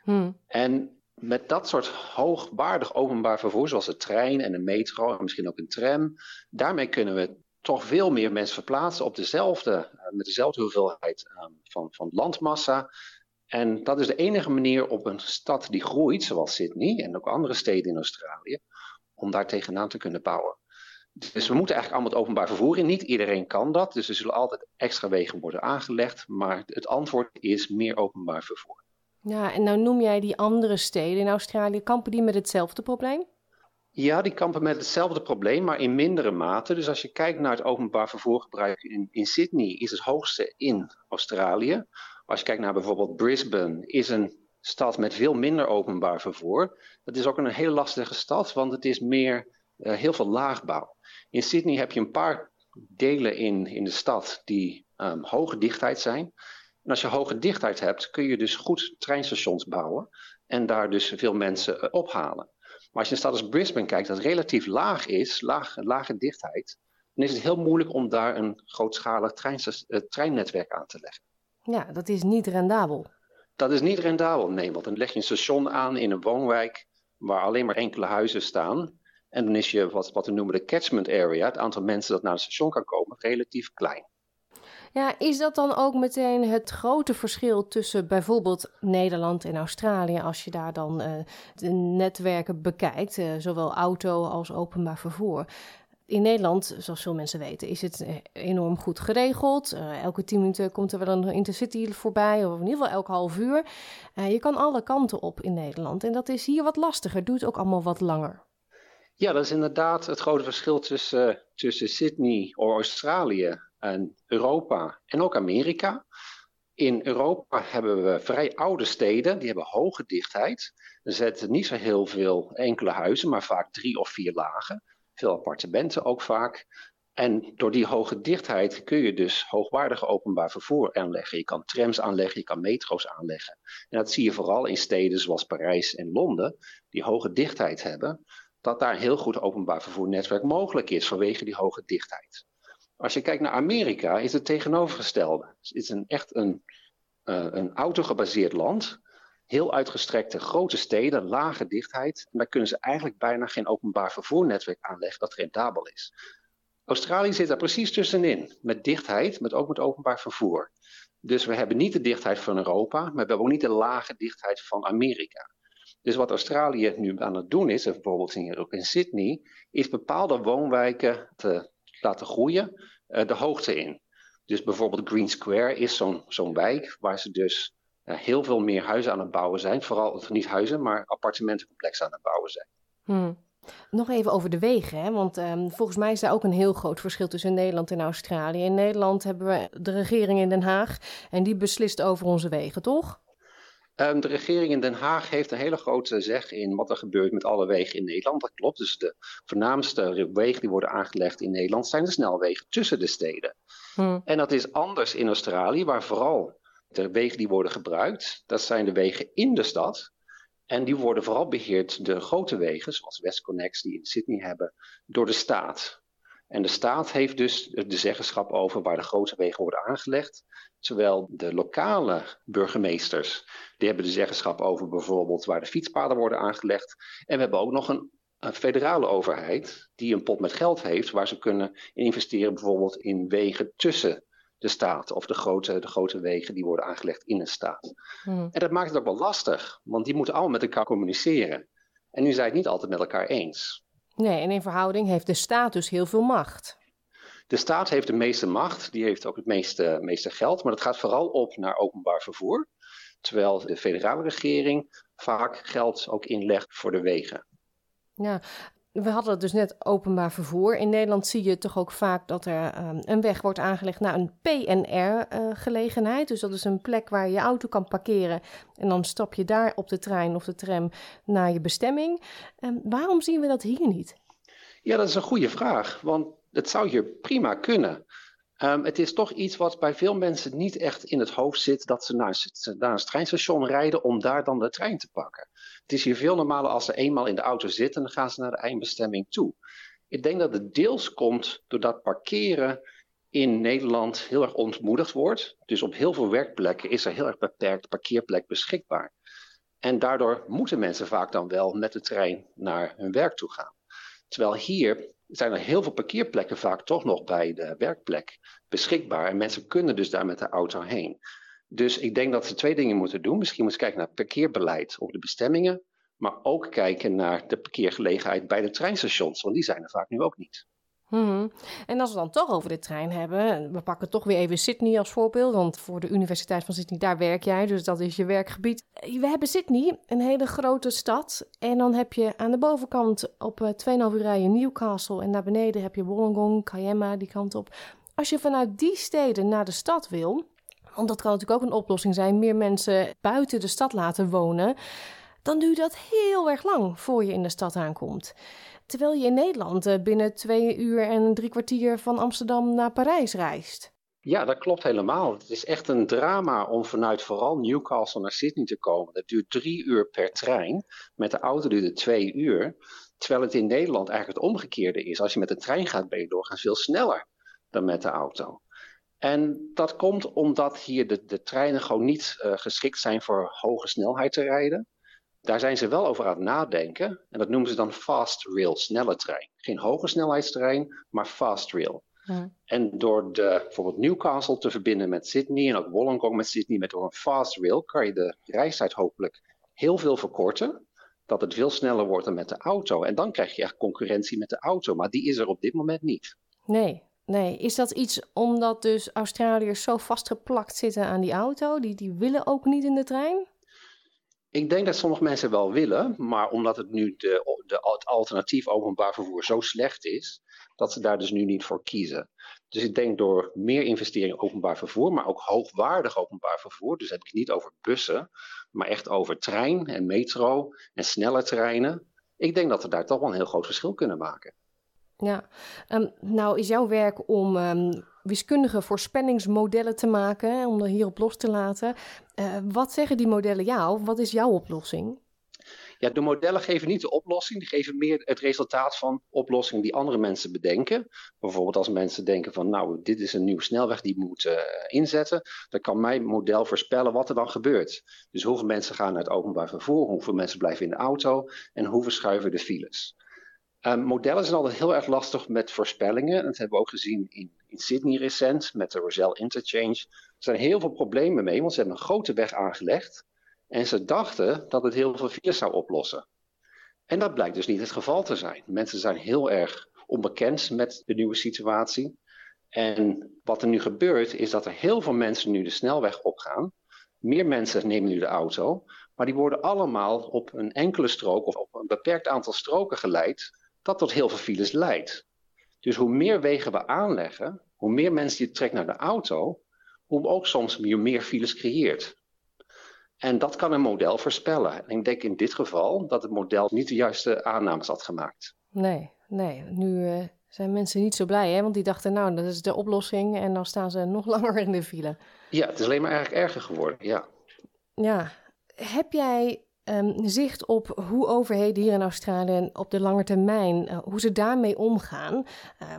Hmm. En met dat soort hoogwaardig openbaar vervoer, zoals de trein en de metro en misschien ook een tram, daarmee kunnen we toch veel meer mensen verplaatsen op dezelfde, uh, met dezelfde hoeveelheid um, van, van landmassa. En dat is de enige manier op een stad die groeit, zoals Sydney en ook andere steden in Australië, om daar tegenaan te kunnen bouwen. Dus we moeten eigenlijk allemaal het openbaar vervoer in. Niet iedereen kan dat, dus er zullen altijd extra wegen worden aangelegd. Maar het antwoord is meer openbaar vervoer. Ja, en nou noem jij die andere steden in Australië. Kampen die met hetzelfde probleem? Ja, die kampen met hetzelfde probleem, maar in mindere mate. Dus als je kijkt naar het openbaar vervoergebruik in, in Sydney, is het hoogste in Australië. Als je kijkt naar bijvoorbeeld Brisbane, is een stad met veel minder openbaar vervoer. Dat is ook een heel lastige stad, want het is meer uh, heel veel laagbouw. In Sydney heb je een paar delen in, in de stad die um, hoge dichtheid zijn. En als je hoge dichtheid hebt, kun je dus goed treinstations bouwen en daar dus veel mensen uh, ophalen. Maar als je een stad als Brisbane kijkt, dat relatief laag is, laag, lage dichtheid, dan is het heel moeilijk om daar een grootschalig uh, treinnetwerk aan te leggen. Ja, dat is niet rendabel. Dat is niet rendabel, nee, want dan leg je een station aan in een woonwijk waar alleen maar enkele huizen staan. En dan is je wat, wat we noemen de catchment area, het aantal mensen dat naar het station kan komen, relatief klein. Ja, is dat dan ook meteen het grote verschil tussen bijvoorbeeld Nederland en Australië als je daar dan uh, de netwerken bekijkt, uh, zowel auto als openbaar vervoer? In Nederland, zoals veel mensen weten, is het eh, enorm goed geregeld. Uh, elke tien minuten komt er wel een intercity voorbij, of in ieder geval elk half uur. Uh, je kan alle kanten op in Nederland. En dat is hier wat lastiger, doet ook allemaal wat langer. Ja, dat is inderdaad het grote verschil tussen, tussen Sydney of Australië en Europa en ook Amerika. In Europa hebben we vrij oude steden, die hebben hoge dichtheid. Er zetten niet zo heel veel enkele huizen, maar vaak drie of vier lagen veel appartementen ook vaak. En door die hoge dichtheid kun je dus hoogwaardig openbaar vervoer aanleggen. Je kan trams aanleggen, je kan metro's aanleggen. En dat zie je vooral in steden zoals Parijs en Londen, die hoge dichtheid hebben, dat daar een heel goed openbaar vervoernetwerk mogelijk is vanwege die hoge dichtheid. Als je kijkt naar Amerika, is het tegenovergestelde. Het is een, echt een, uh, een autogebaseerd land heel uitgestrekte grote steden, lage dichtheid. En daar kunnen ze eigenlijk bijna geen openbaar vervoernetwerk aanleggen dat rendabel is. Australië zit daar precies tussenin, met dichtheid, met ook met openbaar vervoer. Dus we hebben niet de dichtheid van Europa, maar we hebben ook niet de lage dichtheid van Amerika. Dus wat Australië nu aan het doen is, bijvoorbeeld in, in Sydney, is bepaalde woonwijken te laten groeien uh, de hoogte in. Dus bijvoorbeeld Green Square is zo'n zo'n wijk waar ze dus heel veel meer huizen aan het bouwen zijn. Vooral niet huizen, maar appartementencomplexen aan het bouwen zijn. Hmm. Nog even over de wegen, hè? want um, volgens mij is daar ook een heel groot verschil tussen Nederland en Australië. In Nederland hebben we de regering in Den Haag en die beslist over onze wegen, toch? Um, de regering in Den Haag heeft een hele grote zeg in wat er gebeurt met alle wegen in Nederland. Dat klopt. Dus de voornaamste wegen die worden aangelegd in Nederland zijn de snelwegen tussen de steden. Hmm. En dat is anders in Australië, waar vooral de wegen die worden gebruikt, dat zijn de wegen in de stad. En die worden vooral beheerd, de grote wegen, zoals WestConnex die in Sydney hebben, door de staat. En de staat heeft dus de zeggenschap over waar de grote wegen worden aangelegd. Terwijl de lokale burgemeesters, die hebben de zeggenschap over bijvoorbeeld waar de fietspaden worden aangelegd. En we hebben ook nog een, een federale overheid die een pot met geld heeft waar ze kunnen investeren bijvoorbeeld in wegen tussen de staat of de grote, de grote wegen die worden aangelegd in een staat. Hmm. En dat maakt het ook wel lastig, want die moeten allemaal met elkaar communiceren. En nu zijn het niet altijd met elkaar eens. Nee, en in verhouding heeft de staat dus heel veel macht. De staat heeft de meeste macht, die heeft ook het meeste, meeste geld, maar dat gaat vooral op naar openbaar vervoer. Terwijl de federale regering vaak geld ook inlegt voor de wegen. Ja, we hadden het dus net openbaar vervoer. In Nederland zie je toch ook vaak dat er ehm, een weg wordt aangelegd naar een PNR-gelegenheid. Uh, dus dat is een plek waar je je auto kan parkeren. En dan stap je daar op de trein of de tram naar je bestemming. Um, waarom zien we dat hier niet? Ja, dat is een goede vraag. Want het zou hier prima kunnen. Um, het is toch iets wat bij veel mensen niet echt in het hoofd zit dat ze naar, naar een treinstation rijden om daar dan de trein te pakken. Het is hier veel normaler als ze eenmaal in de auto zitten, dan gaan ze naar de eindbestemming toe. Ik denk dat het deels komt doordat parkeren in Nederland heel erg ontmoedigd wordt. Dus op heel veel werkplekken is er heel erg beperkt parkeerplek beschikbaar. En daardoor moeten mensen vaak dan wel met de trein naar hun werk toe gaan. Terwijl hier zijn er heel veel parkeerplekken vaak toch nog bij de werkplek beschikbaar. En mensen kunnen dus daar met de auto heen. Dus ik denk dat ze twee dingen moeten doen. Misschien moeten ze kijken naar parkeerbeleid op de bestemmingen. Maar ook kijken naar de parkeergelegenheid bij de treinstations. Want die zijn er vaak nu ook niet. Hmm. En als we dan toch over de trein hebben, we pakken toch weer even Sydney als voorbeeld, want voor de Universiteit van Sydney, daar werk jij, dus dat is je werkgebied. We hebben Sydney, een hele grote stad, en dan heb je aan de bovenkant op 2,5 eh, uur rijden Newcastle en naar beneden heb je Wollongong, Kiama, die kant op. Als je vanuit die steden naar de stad wil, want dat kan natuurlijk ook een oplossing zijn, meer mensen buiten de stad laten wonen, dan duurt dat heel erg lang voor je in de stad aankomt. Terwijl je in Nederland eh, binnen twee uur en drie kwartier van Amsterdam naar Parijs reist. Ja, dat klopt helemaal. Het is echt een drama om vanuit vooral Newcastle naar Sydney te komen. Dat duurt drie uur per trein. Met de auto duurt het twee uur. Terwijl het in Nederland eigenlijk het omgekeerde is. Als je met de trein gaat, ben je doorgaans veel sneller dan met de auto. En dat komt omdat hier de, de treinen gewoon niet uh, geschikt zijn voor hoge snelheid te rijden. Daar zijn ze wel over aan het nadenken. En dat noemen ze dan fast rail, snelle trein. Geen hoge snelheidstrein, maar fast rail. Ja. En door de, bijvoorbeeld Newcastle te verbinden met Sydney en ook Wollongong met Sydney met door een fast rail, kan je de reistijd hopelijk heel veel verkorten. Dat het veel sneller wordt dan met de auto. En dan krijg je echt concurrentie met de auto. Maar die is er op dit moment niet. Nee, nee. Is dat iets omdat dus Australiërs zo vastgeplakt zitten aan die auto? Die, die willen ook niet in de trein? Ik denk dat sommige mensen wel willen, maar omdat het nu de, het alternatief openbaar vervoer zo slecht is, dat ze daar dus nu niet voor kiezen. Dus ik denk door meer investering in openbaar vervoer, maar ook hoogwaardig openbaar vervoer, dus heb ik niet over bussen, maar echt over trein en metro en snelle treinen. Ik denk dat we daar toch wel een heel groot verschil kunnen maken. Ja, um, nou is jouw werk om um, wiskundige voorspellingsmodellen te maken, om er hierop los te laten. Uh, wat zeggen die modellen jou? Wat is jouw oplossing? Ja, de modellen geven niet de oplossing, die geven meer het resultaat van oplossingen die andere mensen bedenken. Bijvoorbeeld als mensen denken van nou, dit is een nieuwe snelweg die moet uh, inzetten, dan kan mijn model voorspellen wat er dan gebeurt. Dus hoeveel mensen gaan naar het openbaar vervoer, hoeveel mensen blijven in de auto en hoe verschuiven de files. Um, modellen zijn altijd heel erg lastig met voorspellingen. Dat hebben we ook gezien in, in Sydney recent met de Roselle Interchange. Er zijn heel veel problemen mee, want ze hebben een grote weg aangelegd. En ze dachten dat het heel veel files zou oplossen. En dat blijkt dus niet het geval te zijn. Mensen zijn heel erg onbekend met de nieuwe situatie. En wat er nu gebeurt, is dat er heel veel mensen nu de snelweg opgaan. Meer mensen nemen nu de auto. Maar die worden allemaal op een enkele strook of op een beperkt aantal stroken geleid dat tot heel veel files leidt. Dus hoe meer wegen we aanleggen, hoe meer mensen je trekt naar de auto, hoe ook soms je meer files creëert. En dat kan een model voorspellen. En ik denk in dit geval dat het model niet de juiste aannames had gemaakt. Nee, nee. Nu uh, zijn mensen niet zo blij, hè? want die dachten, nou, dat is de oplossing en dan staan ze nog langer in de file. Ja, het is alleen maar eigenlijk erger geworden, ja. Ja. Heb jij um, zicht op hoe overheden hier in Australië op de lange termijn, uh, hoe ze daarmee omgaan.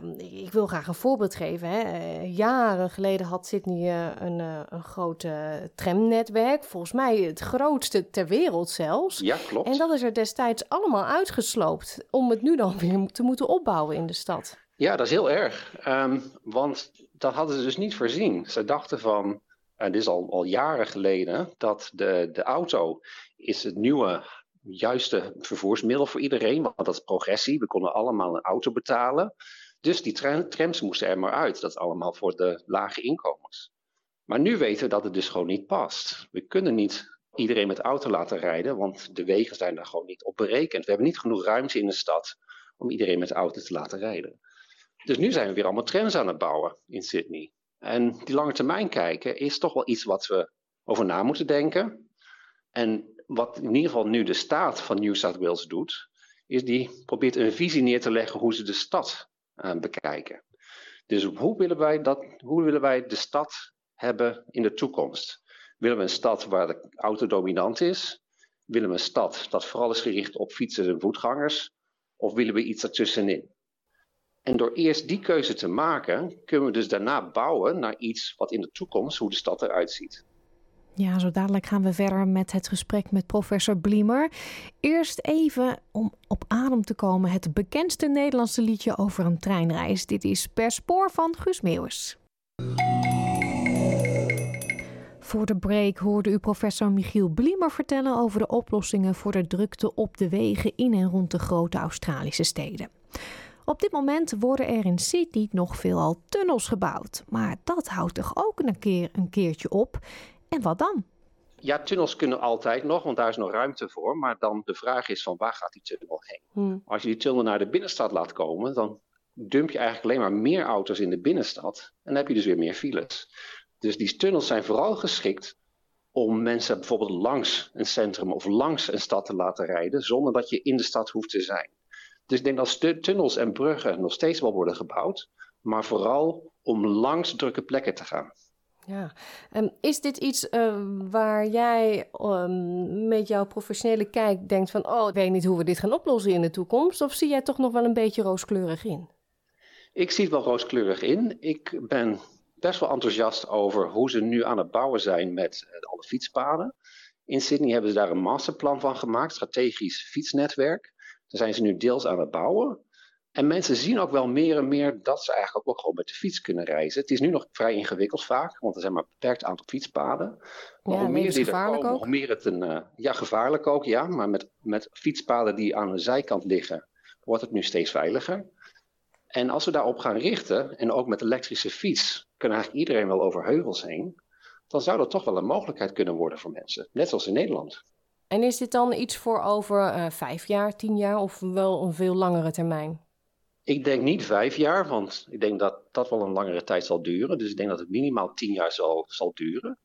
Um, ik wil graag een voorbeeld geven. Hè. Uh, jaren geleden had Sydney uh, een, een groot tramnetwerk. Volgens mij het grootste ter wereld zelfs. Ja, klopt. En dat is er destijds allemaal uitgesloopt om het nu dan weer te moeten opbouwen in de stad. Ja, dat is heel erg. Um, want dat hadden ze dus niet voorzien. Ze dachten van, en dit is al, al jaren geleden, dat de, de auto is het nieuwe juiste vervoersmiddel voor iedereen. Want dat is progressie. We konden allemaal een auto betalen. Dus die trams moesten er maar uit. Dat is allemaal voor de lage inkomens. Maar nu weten we dat het dus gewoon niet past. We kunnen niet iedereen met auto laten rijden, want de wegen zijn daar gewoon niet op berekend. We hebben niet genoeg ruimte in de stad om iedereen met auto te laten rijden. Dus nu zijn we weer allemaal trams aan het bouwen in Sydney. En die lange termijn kijken is toch wel iets wat we over na moeten denken. En wat in ieder geval nu de staat van New South Wales doet, is die probeert een visie neer te leggen hoe ze de stad uh, bekijken. Dus hoe willen, wij dat, hoe willen wij de stad hebben in de toekomst? Willen we een stad waar de auto dominant is? Willen we een stad dat vooral is gericht op fietsers en voetgangers? Of willen we iets ertussenin? En door eerst die keuze te maken, kunnen we dus daarna bouwen naar iets wat in de toekomst, hoe de stad eruit ziet. Ja, zo dadelijk gaan we verder met het gesprek met professor Bliemer. Eerst even om op adem te komen het bekendste Nederlandse liedje over een treinreis. Dit is Per Spoor van Guus Meeuwis. Voor de break hoorde u professor Michiel Bliemer vertellen over de oplossingen voor de drukte op de wegen in en rond de grote Australische steden. Op dit moment worden er in Sydney nog veelal tunnels gebouwd. Maar dat houdt toch ook een, keer, een keertje op. En wat dan? Ja, tunnels kunnen altijd nog, want daar is nog ruimte voor. Maar dan de vraag is van waar gaat die tunnel heen? Hmm. Als je die tunnel naar de binnenstad laat komen, dan dump je eigenlijk alleen maar meer auto's in de binnenstad. En dan heb je dus weer meer files. Dus die tunnels zijn vooral geschikt om mensen bijvoorbeeld langs een centrum of langs een stad te laten rijden, zonder dat je in de stad hoeft te zijn. Dus ik denk dat tunnels en bruggen nog steeds wel worden gebouwd, maar vooral om langs drukke plekken te gaan. Ja, um, is dit iets uh, waar jij um, met jouw professionele kijk denkt van, oh, ik weet niet hoe we dit gaan oplossen in de toekomst, of zie jij toch nog wel een beetje rooskleurig in? Ik zie het wel rooskleurig in. Ik ben best wel enthousiast over hoe ze nu aan het bouwen zijn met uh, alle fietspaden. In Sydney hebben ze daar een masterplan van gemaakt, strategisch fietsnetwerk. Daar zijn ze nu deels aan het bouwen. En mensen zien ook wel meer en meer dat ze eigenlijk ook gewoon met de fiets kunnen reizen. Het is nu nog vrij ingewikkeld vaak, want er zijn maar een beperkt aantal fietspaden. Maar ja, hoe meer die er komen, hoe meer het een... Uh, ja, gevaarlijk ook, ja. Maar met, met fietspaden die aan de zijkant liggen, wordt het nu steeds veiliger. En als we daarop gaan richten, en ook met elektrische fiets, kunnen eigenlijk iedereen wel over heuvels heen. Dan zou dat toch wel een mogelijkheid kunnen worden voor mensen. Net zoals in Nederland. En is dit dan iets voor over uh, vijf jaar, tien jaar of wel een veel langere termijn? Ik denk niet vijf jaar, want ik denk dat dat wel een langere tijd zal duren. Dus ik denk dat het minimaal tien jaar zal, zal duren.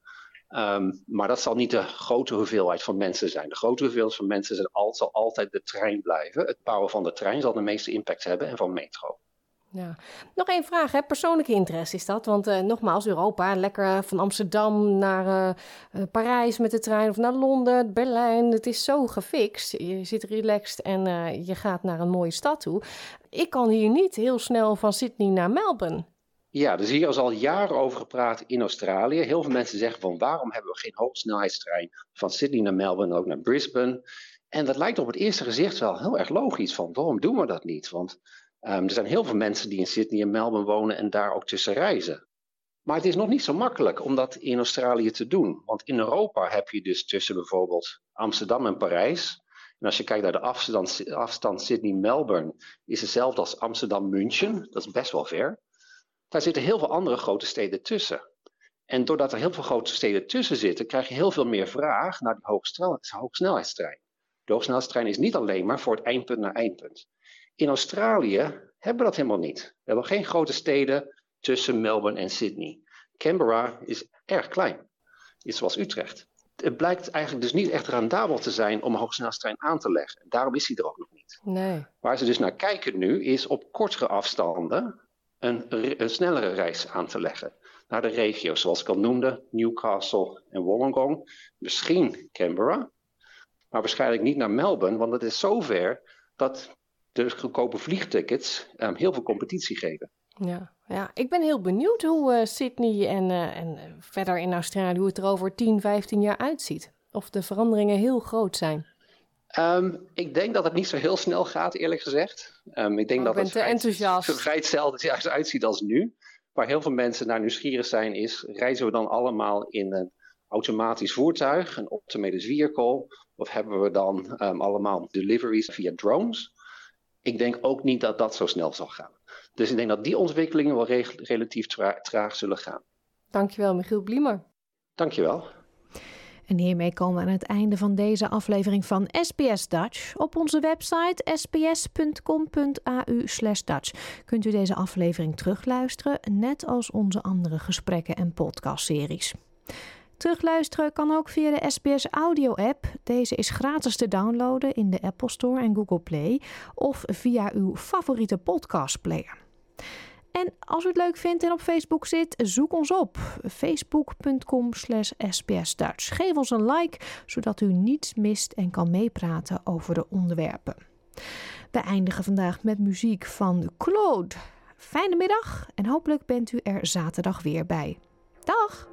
Um, maar dat zal niet de grote hoeveelheid van mensen zijn. De grote hoeveelheid van mensen zal altijd de trein blijven. Het bouwen van de trein zal de meeste impact hebben en van metro. Ja. Nog één vraag, hè? persoonlijke interesse is dat. Want uh, nogmaals, Europa, lekker van Amsterdam naar uh, Parijs met de trein of naar Londen, Berlijn. Het is zo gefixt. Je zit relaxed en je gaat naar een mooie stad toe. Ik kan hier niet heel snel van Sydney naar Melbourne. Ja, dus hier is al jaren over gepraat in Australië. Heel veel mensen zeggen van waarom hebben we geen hoogsnelheidstrein van Sydney naar Melbourne en ook naar Brisbane. En dat lijkt op het eerste gezicht wel heel erg logisch van waarom doen we dat niet? Want Um, er zijn heel veel mensen die in Sydney en Melbourne wonen en daar ook tussen reizen. Maar het is nog niet zo makkelijk om dat in Australië te doen. Want in Europa heb je dus tussen bijvoorbeeld Amsterdam en Parijs. En als je kijkt naar de afstand, afstand Sydney-Melbourne, is hetzelfde als Amsterdam-München. Dat is best wel ver. Daar zitten heel veel andere grote steden tussen. En doordat er heel veel grote steden tussen zitten, krijg je heel veel meer vraag naar die hoogsnelheidstrein. De hoogsnelheidstrein is niet alleen maar voor het eindpunt naar eindpunt. In Australië hebben we dat helemaal niet. We hebben geen grote steden tussen Melbourne en Sydney. Canberra is erg klein, iets zoals Utrecht. Het blijkt eigenlijk dus niet echt rendabel te zijn om een hoogsnelheidstrein aan te leggen. Daarom is hij er ook nog niet. Nee. Waar ze dus naar kijken nu is op kortere afstanden een, een snellere reis aan te leggen. Naar de regio's zoals ik al noemde, Newcastle en Wollongong. Misschien Canberra. maar waarschijnlijk niet naar Melbourne, want het is zo ver dat de goedkope vliegtickets um, heel veel competitie geven. Ja, ja, ik ben heel benieuwd hoe uh, Sydney en, uh, en verder in Australië, hoe het er over 10, 15 jaar uitziet. Of de veranderingen heel groot zijn. Um, ik denk dat het niet zo heel snel gaat, eerlijk gezegd. Um, ik denk oh, dat het vrij, enthousiast. vrij hetzelfde uitziet als nu. Waar heel veel mensen naar nieuwsgierig zijn, is: reizen we dan allemaal in een automatisch voertuig, een automated vehicle? Of hebben we dan um, allemaal deliveries via drones? Ik denk ook niet dat dat zo snel zal gaan. Dus ik denk dat die ontwikkelingen wel re relatief tra traag zullen gaan. Dankjewel, Michiel Bliemer. Dankjewel. En hiermee komen we aan het einde van deze aflevering van SBS Dutch. Op onze website sbs.com.au/dutch kunt u deze aflevering terugluisteren, net als onze andere gesprekken en podcastseries. Terugluisteren kan ook via de SBS Audio app. Deze is gratis te downloaden in de Apple Store en Google Play of via uw favoriete podcastplayer. En als u het leuk vindt en op Facebook zit, zoek ons op. facebook.com slash. Geef ons een like, zodat u niets mist en kan meepraten over de onderwerpen. We eindigen vandaag met muziek van Claude. Fijne middag en hopelijk bent u er zaterdag weer bij. Dag!